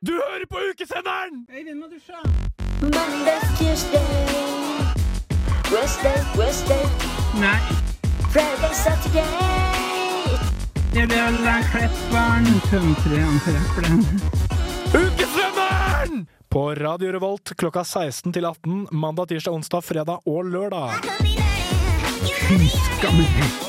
Du hører på ukesenderen! Monday, Tuesday, Wednesday, Wednesday, Nei, Friday, Saturday. det blir alle klepperen. Tømtre han. Ukesenderen! På Radio Revolt klokka 16 til 18 mandag, tirsdag, onsdag, fredag og lørdag. Skammelig.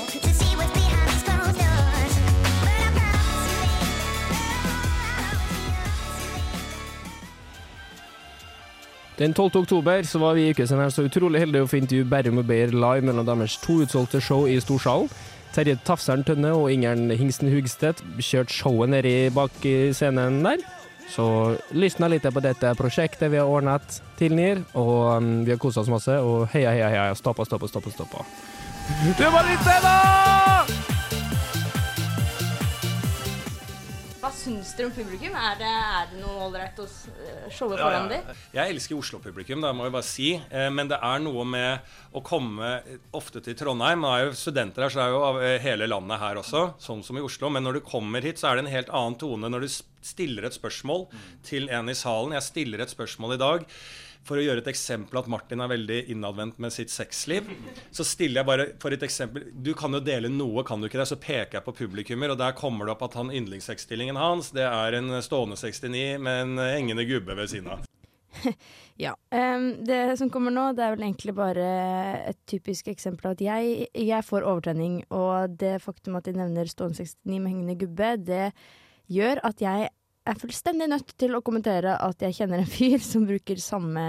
Den 12. oktober så var vi i ukesenderen så utrolig heldige å få intervjue Berrum og Beyer live mellom deres to utsolgte show i Storsalen. Terje Tafseren Tønne og Ingeren Hingsten Hugstedt kjørte showet nedi bak scenen der. Så lysna litt på dette prosjektet vi har ordnet til NIR, og um, vi har kosa oss masse. Og heia, heia, heia, stoppa, stoppa, stoppa. stoppa. Det var litt det! Hva syns dere om publikum? Er det, er det noe ålreit å showe foran ja, foran dem? Jeg elsker Oslo-publikum, det må jeg bare si. Eh, Men det er noe med å komme ofte til Trondheim. Nå er jo studenter her, så er jo eh, hele landet her også, sånn som i Oslo. Men når du kommer hit, så er det en helt annen tone når du s- stiller et spørsmål til en i salen. Jeg stiller et spørsmål i dag. For å gjøre et eksempel at Martin er veldig innadvendt med sitt sexliv, så stiller jeg bare for et eksempel Du kan jo dele noe, kan du ikke det? Så peker jeg på publikummer, og der kommer det opp at han yndlingssexstillingen hans, det er en stående 69 med en hengende gubbe ved siden av. Ja. Um, det som kommer nå, det er vel egentlig bare et typisk eksempel at jeg, jeg får overtenning, og det faktum at de nevner stående 69 med hengende gubbe, det gjør at jeg er fullstendig nødt til å kommentere at jeg kjenner en fyr som bruker samme,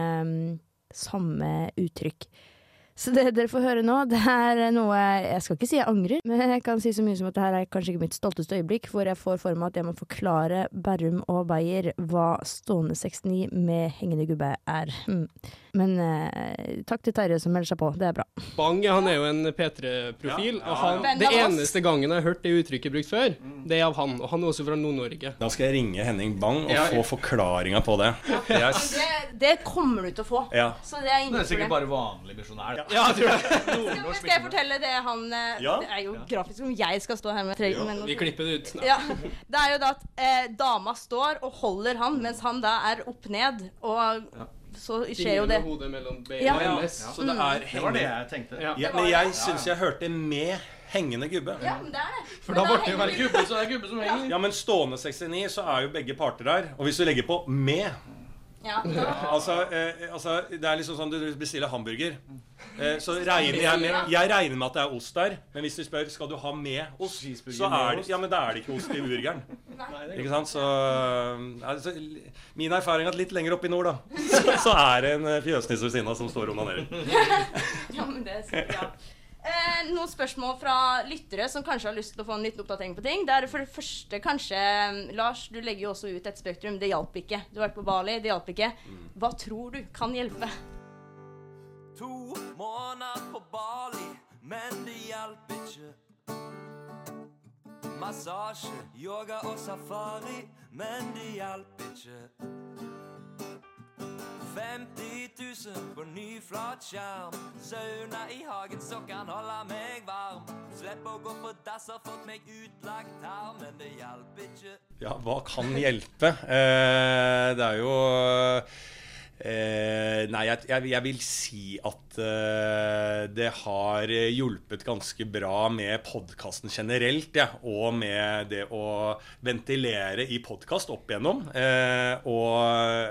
samme uttrykk. Så det dere får høre nå, det er noe Jeg skal ikke si jeg angrer, men jeg kan si så mye som at det her er kanskje ikke mitt stolteste øyeblikk, hvor jeg får for meg at jeg må forklare Berrum og Beyer hva stående 69 med hengende gubbe er. Hmm. Men eh, takk til Terje som melder seg på, det er bra. Bang han er jo en P3-profil, og han, det eneste gangen jeg har hørt det uttrykket brukt før, det er av han. Og han er også fra Nord-Norge. Da skal jeg ringe Henning Bang og få forklaringa på det. Det er, Det, det kommer du til å få. ja. Så det er Det er sikkert bare vanlig misjonær. Ja, jeg du, det. Skal, skal jeg fortelle det han eh, Ja. Det er jo grafisk om jeg skal stå her med tre men- Vi klipper det ut. Ja. Det er jo da at eh, dama står og holder han, mens han da er opp ned, og så skjer jo det. Hodet mellom beina Ja. Mm. hennes. Så det er Det var det jeg tenkte. Ja. ja, Men jeg syns jeg hørte med hengende gubbe. Ja, men det er det. For da ble det jo være gubbe, så er det gubbe som henger. Ja, men stående 69, så er jo begge parter der. Og hvis du legger på med Ja. Altså, eh, altså det er liksom sånn du bestiller hamburger. Eh, så regner jeg med Jeg regner med at det er ost der. Men hvis du spør skal du ha med ost, så er det, ja, men da er det ikke ost i burgeren. Ikke sant? Så altså, Min erfaring er at litt lenger oppe i nord, da, så, så er det en eh, fjøsnisse ved siden av som står og onanerer. Ja, men det er så bra. Noen spørsmål fra lyttere som kanskje har lyst til å få en liten oppdatering på ting. Det er for det første kanskje Lars, du legger jo også ut et spektrum. Det hjalp ikke. Du har vært på Bali, det hjalp ikke. Hva tror du kan hjelpe? To måneder på Bali, men det hjelper ikke. Massasje, yoga og safari, men det hjelper ikke. 50 000 på ny flatskjerm. Sauna i hagen så kan holde meg varm. Slipp å gå på dass, har fått meg utlagt her, men det hjelper ikke. Ja, hva kan hjelpe? Eh, det er jo eh, Nei, jeg, jeg, jeg vil si at eh, det har hjulpet ganske bra med podkasten generelt, ja, og med det å ventilere i podkast opp igjennom. Eh, og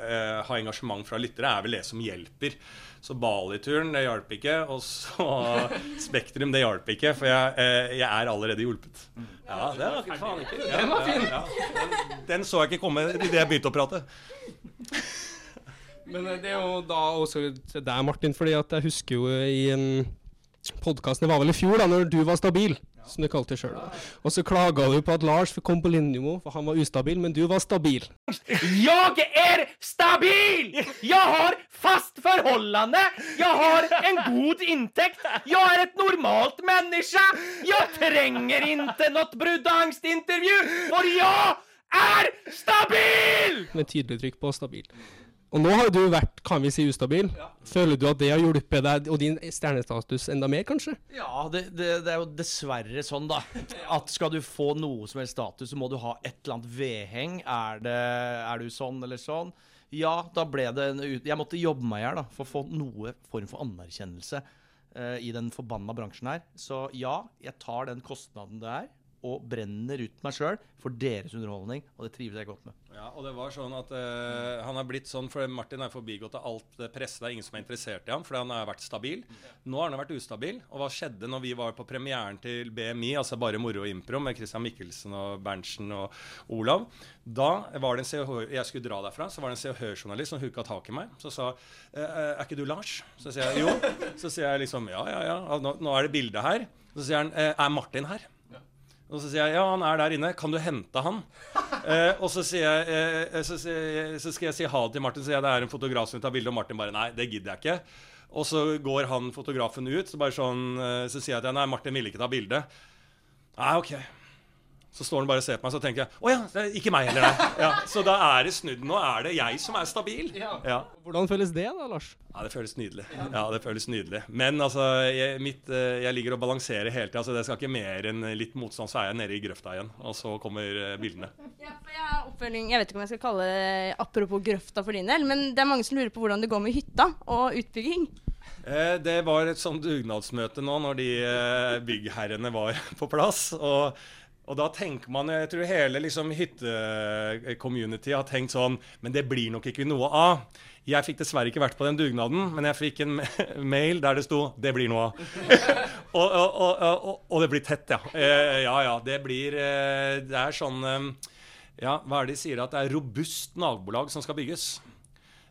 eh, ha engasjement fra lyttere er vel det som hjelper. Så Bali-turen, det hjalp ikke. Og så Spektrum, det hjalp ikke. For jeg, eh, jeg er allerede hjulpet. Ja, det var ikke faen ikke. Ja, Den var fin. ja. Den, den så jeg ikke komme idet jeg begynte å prate. Men eh, det er jo da også til deg, Martin, fordi jeg husker jo i en podkast Det var vel i fjor, da når du var stabil, som du kalte det sjøl. Og så klaga du på at Lars kom på linjenivå, for han var ustabil, men du var stabil. Jeg er stabil! Jeg har fast forholdene! Jeg har en god inntekt! Jeg er et normalt menneske! Jeg trenger ikke noe bruddangstintervju, for jeg er stabil! Med tydelig trykk på stabil. Og nå har du vært, kan vi si, ustabil. Føler du at det har hjulpet deg og din stjernestatus enda mer, kanskje? Ja, det, det, det er jo dessverre sånn, da. At skal du få noe som helst status, så må du ha et eller annet vedheng. Er, det, er du sånn eller sånn? Ja, da ble det en ut... Jeg måtte jobbe meg i hjel for å få noe form for anerkjennelse uh, i den forbanna bransjen her. Så ja, jeg tar den kostnaden det er, og brenner ut meg sjøl for deres underholdning, og det trives jeg godt med. Ja, og det var sånn at uh, Han har blitt sånn, for Martin er forbigått av alt det presse. Det er ingen som er interessert i ham, fordi han har vært stabil. Nå har han vært ustabil. Og hva skjedde når vi var på premieren til BMI, altså Bare moro og impro, med Christian Mikkelsen og Berntsen og Olav? Da var det en CH, Jeg skulle dra derfra, så var det en Hør-journalist som hooka tak i meg. Så sa eh, Er ikke du Lars? Så sier jeg jo. Så sier jeg liksom ja, ja, ja. Nå, nå er det bilde her. Så sier han eh, Er Martin her? Og så sier jeg ja, han er der inne. Kan du hente han? Eh, og så, sier jeg, eh, så, sier så skal jeg si ha til Martin. Så sier jeg det er en fotograf som vil ta bilde, og Martin bare nei, det gidder jeg ikke. Og så går han fotografen ut, så, bare sånn, eh, så sier jeg til ham nei, Martin ville ikke ta bilde. Nei, OK. Så står han bare og ser på meg, så tenker jeg å ja, det er ikke meg heller, nei. Ja, så da er det snudd. Nå er det jeg som er stabil. Ja. Hvordan føles det da, Lars? Ja, det føles nydelig. Ja, det føles nydelig. Men altså, jeg, mitt, eh, jeg ligger og balanserer hele tida, så det skal ikke mer enn litt motstand, så er jeg nede i grøfta igjen. Og så kommer eh, bildene. Ja, for jeg har oppfølging Jeg vet ikke om jeg skal kalle det apropos grøfta for din del, men det er mange som lurer på hvordan det går med hytta og utbygging. Eh, det var et sånt dugnadsmøte nå når de eh, byggherrene var på plass. Og, og da tenker man Jeg tror hele liksom, hyttecommunity har tenkt sånn Men det blir nok ikke noe av. Jeg fikk dessverre ikke vært på den dugnaden, men jeg fikk en mail der det sto 'Det blir noe av'. og, og, og, og, det blir tett, ja. Eh, ja ja. Det blir eh, Det er sånn eh, Ja, hva er det de sier? At det er robust nabolag som skal bygges.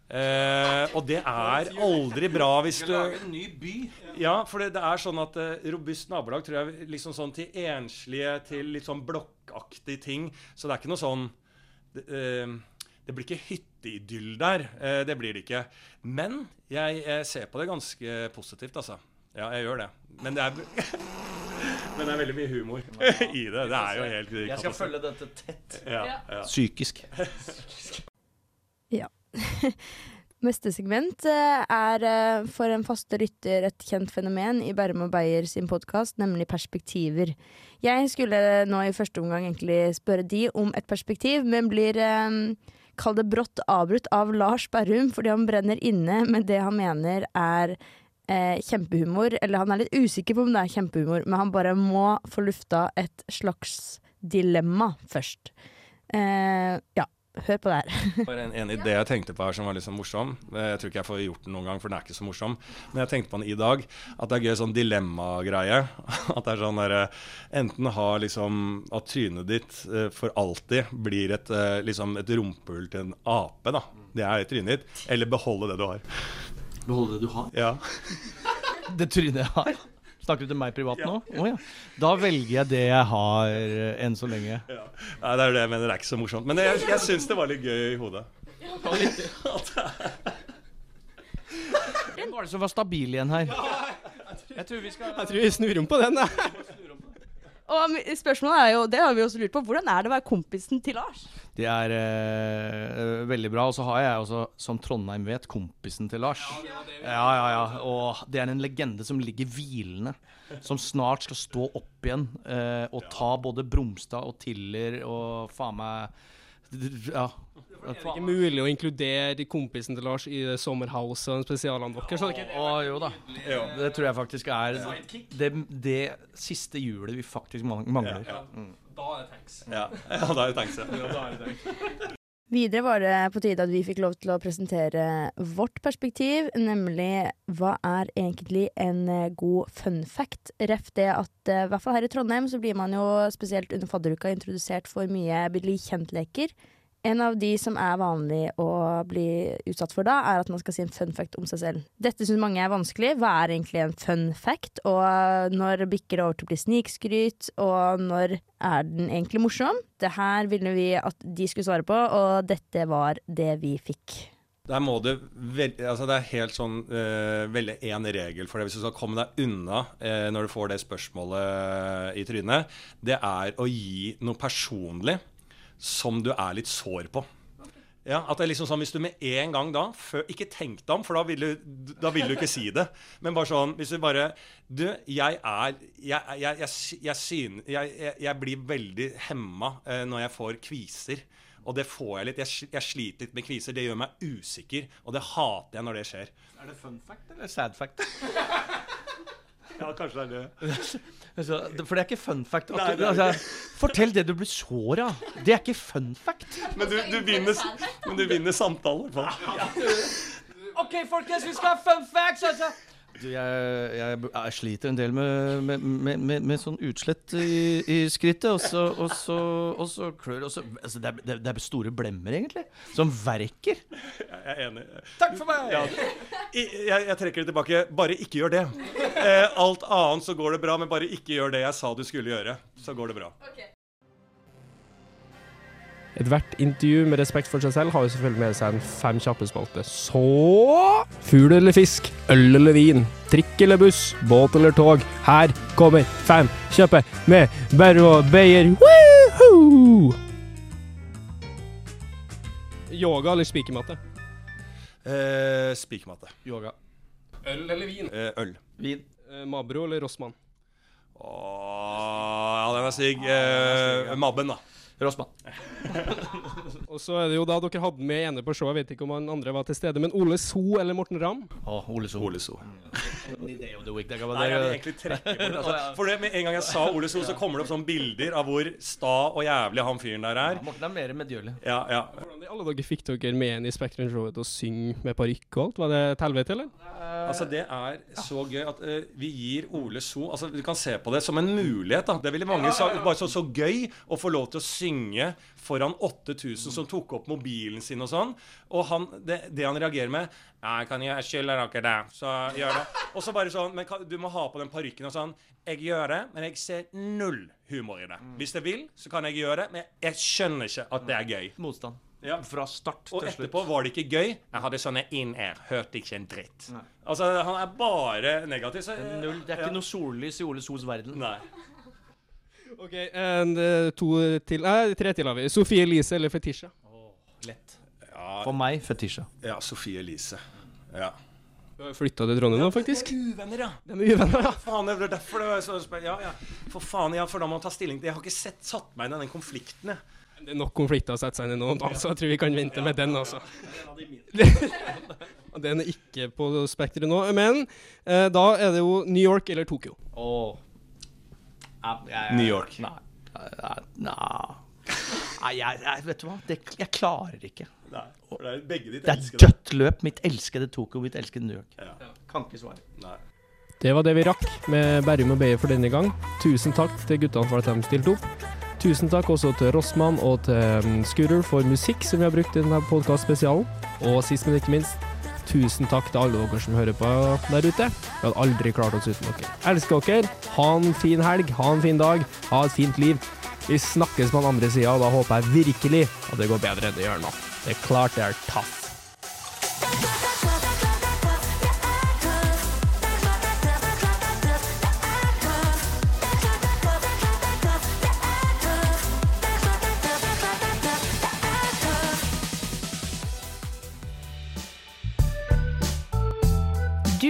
Eh, og det er aldri bra hvis du en ny by. Ja, for det, det er sånn at eh, robust nabolag tror jeg liksom sånn til enslige, til litt sånn blokkaktige ting. Så det er ikke noe sånn Det, eh, det blir ikke hytteidyll der. Eh, det blir det ikke. Men jeg, jeg ser på det ganske positivt, altså. Ja, jeg gjør det. Men det er Men det er veldig mye humor i det. Det er jo helt Jeg skal følge dette tett. Ja, ja. Psykisk. Ja. Neste segment eh, er eh, for en faste lytter et kjent fenomen i Bærum og Beyer sin podkast, nemlig perspektiver. Jeg skulle nå i første omgang egentlig spørre de om et perspektiv, men blir eh, Kall det brått avbrutt av Lars Berrum fordi han brenner inne med det han mener er eh, kjempehumor. Eller han er litt usikker på om det er kjempehumor, men han bare må få lufta et slags dilemma først. Eh, ja, hør på det her. bare en, en idé jeg tenkte på her som var litt sånn morsom. Eh, Jeg tror ikke jeg får gjort den noen gang, for den er ikke så morsom. Men jeg tenkte på den i dag. At det er gøy sånn dilemmagreie. At det er sånn derre Enten ha liksom At trynet ditt eh, for alltid blir et, eh, liksom et rumpehull til en ape, da. Det er trynet ditt. Eller beholde det du har. Beholde det du har. Ja. Det trynet jeg har. Snakker du til meg privat nå? Oh, ja. Da velger jeg det jeg har eh, enn så lenge. ja. Nei, det er det jeg mener. Det er ikke så morsomt. Men jeg, jeg syns det var litt gøy i hodet. Hvem var det som var stabil igjen her? Jeg tror vi skal Jeg tror vi snur om på den, da. Og spørsmålet er jo, det har vi også lurt på, hvordan er det å være kompisen til Lars? Det er eh, veldig bra. Og så har jeg også, som Trondheim vet, kompisen til Lars. Ja, ja, ja. Og det er en legende som ligger hvilende. Som snart skal stå opp igjen eh, og ta både Bromstad og Tiller og faen meg Ja. Det er ikke mulig å inkludere kompisen til Lars i det Sommerhouse og spesialene deres. det er ikke- jo da. Det tror jeg faktisk er det, det siste hjulet vi faktisk man- mangler. Mm. Da er det tanks. Ja, ja da er det tenkt seg. Videre var det på tide at vi fikk lov til å presentere vårt perspektiv, nemlig hva er egentlig en eh, god fun fact? Ref det at eh, i hvert fall her i Trondheim så blir man jo spesielt under fadderuka introdusert for mye bli kjent-leker. En av de som er vanlig å bli utsatt for da, er at man skal si en fun fact om seg selv. Dette syns mange er vanskelig. Hva er egentlig en fun fact? Og når bikker det over til å bli snikskryt? Og når er den egentlig morsom? Det her ville vi at de skulle svare på, og dette var det vi fikk. Der må du altså Det er helt sånn uh, veldig én regel for det. Hvis du skal komme deg unna uh, når du får det spørsmålet i trynet, det er å gi noe personlig som du er litt sår på. Ja, at det er liksom sånn, Hvis du med en gang da før, Ikke tenk deg om, for da vil, du, da vil du ikke si det. Men bare sånn Hvis du bare Du, jeg er Jeg, jeg, jeg, jeg, syn- jeg, jeg, jeg blir veldig hemma eh, når jeg får kviser. Og det får jeg litt. Jeg, jeg sliter litt med kviser. Det gjør meg usikker. Og det hater jeg når det skjer. Er det fun fact eller sad fact? Ja, kanskje det er det. Altså, for det er ikke fun fact. At Nei, det er altså, fortell det du blir sår av. Det er ikke fun fact. Men du, du, vinner, men du vinner samtalen. i hvert fall. OK, folkens, vi skal ha fun facts! Altså. Du, jeg, jeg, jeg sliter en del med, med, med, med, med sånn utslett i, i skrittet, og så, og så, og så klør og så, altså, det, er, det er- store blemmer, egentlig. Som verker. Jeg er enig. Takk for meg! Ja. Jeg, jeg trekker det tilbake. Bare ikke gjør det. Eh, alt annet så går det bra, men bare ikke gjør det jeg sa du skulle gjøre. Så går det bra. Ethvert intervju med respekt for seg selv har jo selvfølgelig med seg en fem kjappe spalte. Så Fugl eller fisk, øl eller vin, trikk eller buss, båt eller tog. Her kommer fem kjappe med Berro Beyer. Woohoo! Yoga eller spikermatte? Eh, Spikermatte. Yoga. Øl eller vin? Eh, øl. Vin. Mabro eller Rossmann? Åh, ja, den er sigg. Eh, Mabben, da. Rossmann. Og så er det jo da dere hadde med ene på showet, jeg vet ikke om han andre var til stede, men Ole So eller Morten Ramm? Å, Ole So. Ole So. Any day of the week. Det kan Nei, jeg vil egentlig trekke bort altså, For det, med en gang jeg sa Ole So, så kommer det opp sånne bilder av hvor sta og jævlig han fyren der er. Morten er mer medgjørlig. Ja, ja. Hvordan i alle dager fikk dere med en i Spektrum-showet til å synge med parykk og alt? Var det et helvete, eller? Altså, det er så gøy at uh, vi gir Ole So Altså, Du kan se på det som en mulighet. da Det ville mange sagt. bare så, så gøy å få lov til å synge foran 8000 som tok opp mobilen sin og sånn. Og han, det, det han reagerer med Ja, jeg kan jeg skylder dere det. Så gjør det. Og så bare sånn Men du må ha på den parykken og sånn. Jeg gjør det, men jeg ser null humor i det. Hvis jeg vil, så kan jeg gjøre det, men jeg skjønner ikke at det er gøy. Motstand. Ja. Fra start til slutt. Og etterpå var det ikke gøy. Jeg hadde sånne in-air. Hørte ikke en dritt. Altså, han er bare negativ. Så, Null. Det er ikke ja. noe sollys i Ole Sos verden. Nei. OK, en, eh, to til Nei, tre til har vi. Sofie Elise eller Fetisha? Lett. Ja, For meg, fetisha. ja Sofie Elise. Ja. Flytta til Trondheim nå, faktisk. Uvenner, ja. De er uvenner, ja. Faen, det var derfor det var så spennende. Ja, ja. For faen, ja, for da må man ta stilling til Jeg har ikke sett, satt meg inn i den konflikten, jeg. Det er nok konflikter å sette seg inn i nå, da, så jeg tror vi kan vente med den, altså. Den er ikke på spekteret nå. Men eh, da er det jo New York eller Tokyo. Åh. New York. Nei. Nei, jeg, jeg, vet du hva? Det, jeg klarer ikke. Nei, for det er begge ditt Det er elskede. dødt løp. Mitt elskede Tokyo, mitt elskede New York. Ja. Kan ikke svare. Nei. Det var det vi rakk med Berrum og Beyer for denne gang. Tusen takk til guttene for at de stilte opp. Tusen takk også til Rossmann og til um, Scooter for musikk som vi har brukt i denne podkast-spesialen. Og sist, men ikke minst, tusen takk til alle dere som hører på der ute. Vi hadde aldri klart oss uten dere. Elsker dere. Ha en fin helg, ha en fin dag, ha et fint liv. Vi snakkes på den andre sida, og da håper jeg virkelig at det går bedre enn det gjør nå. Det er klart det er taff.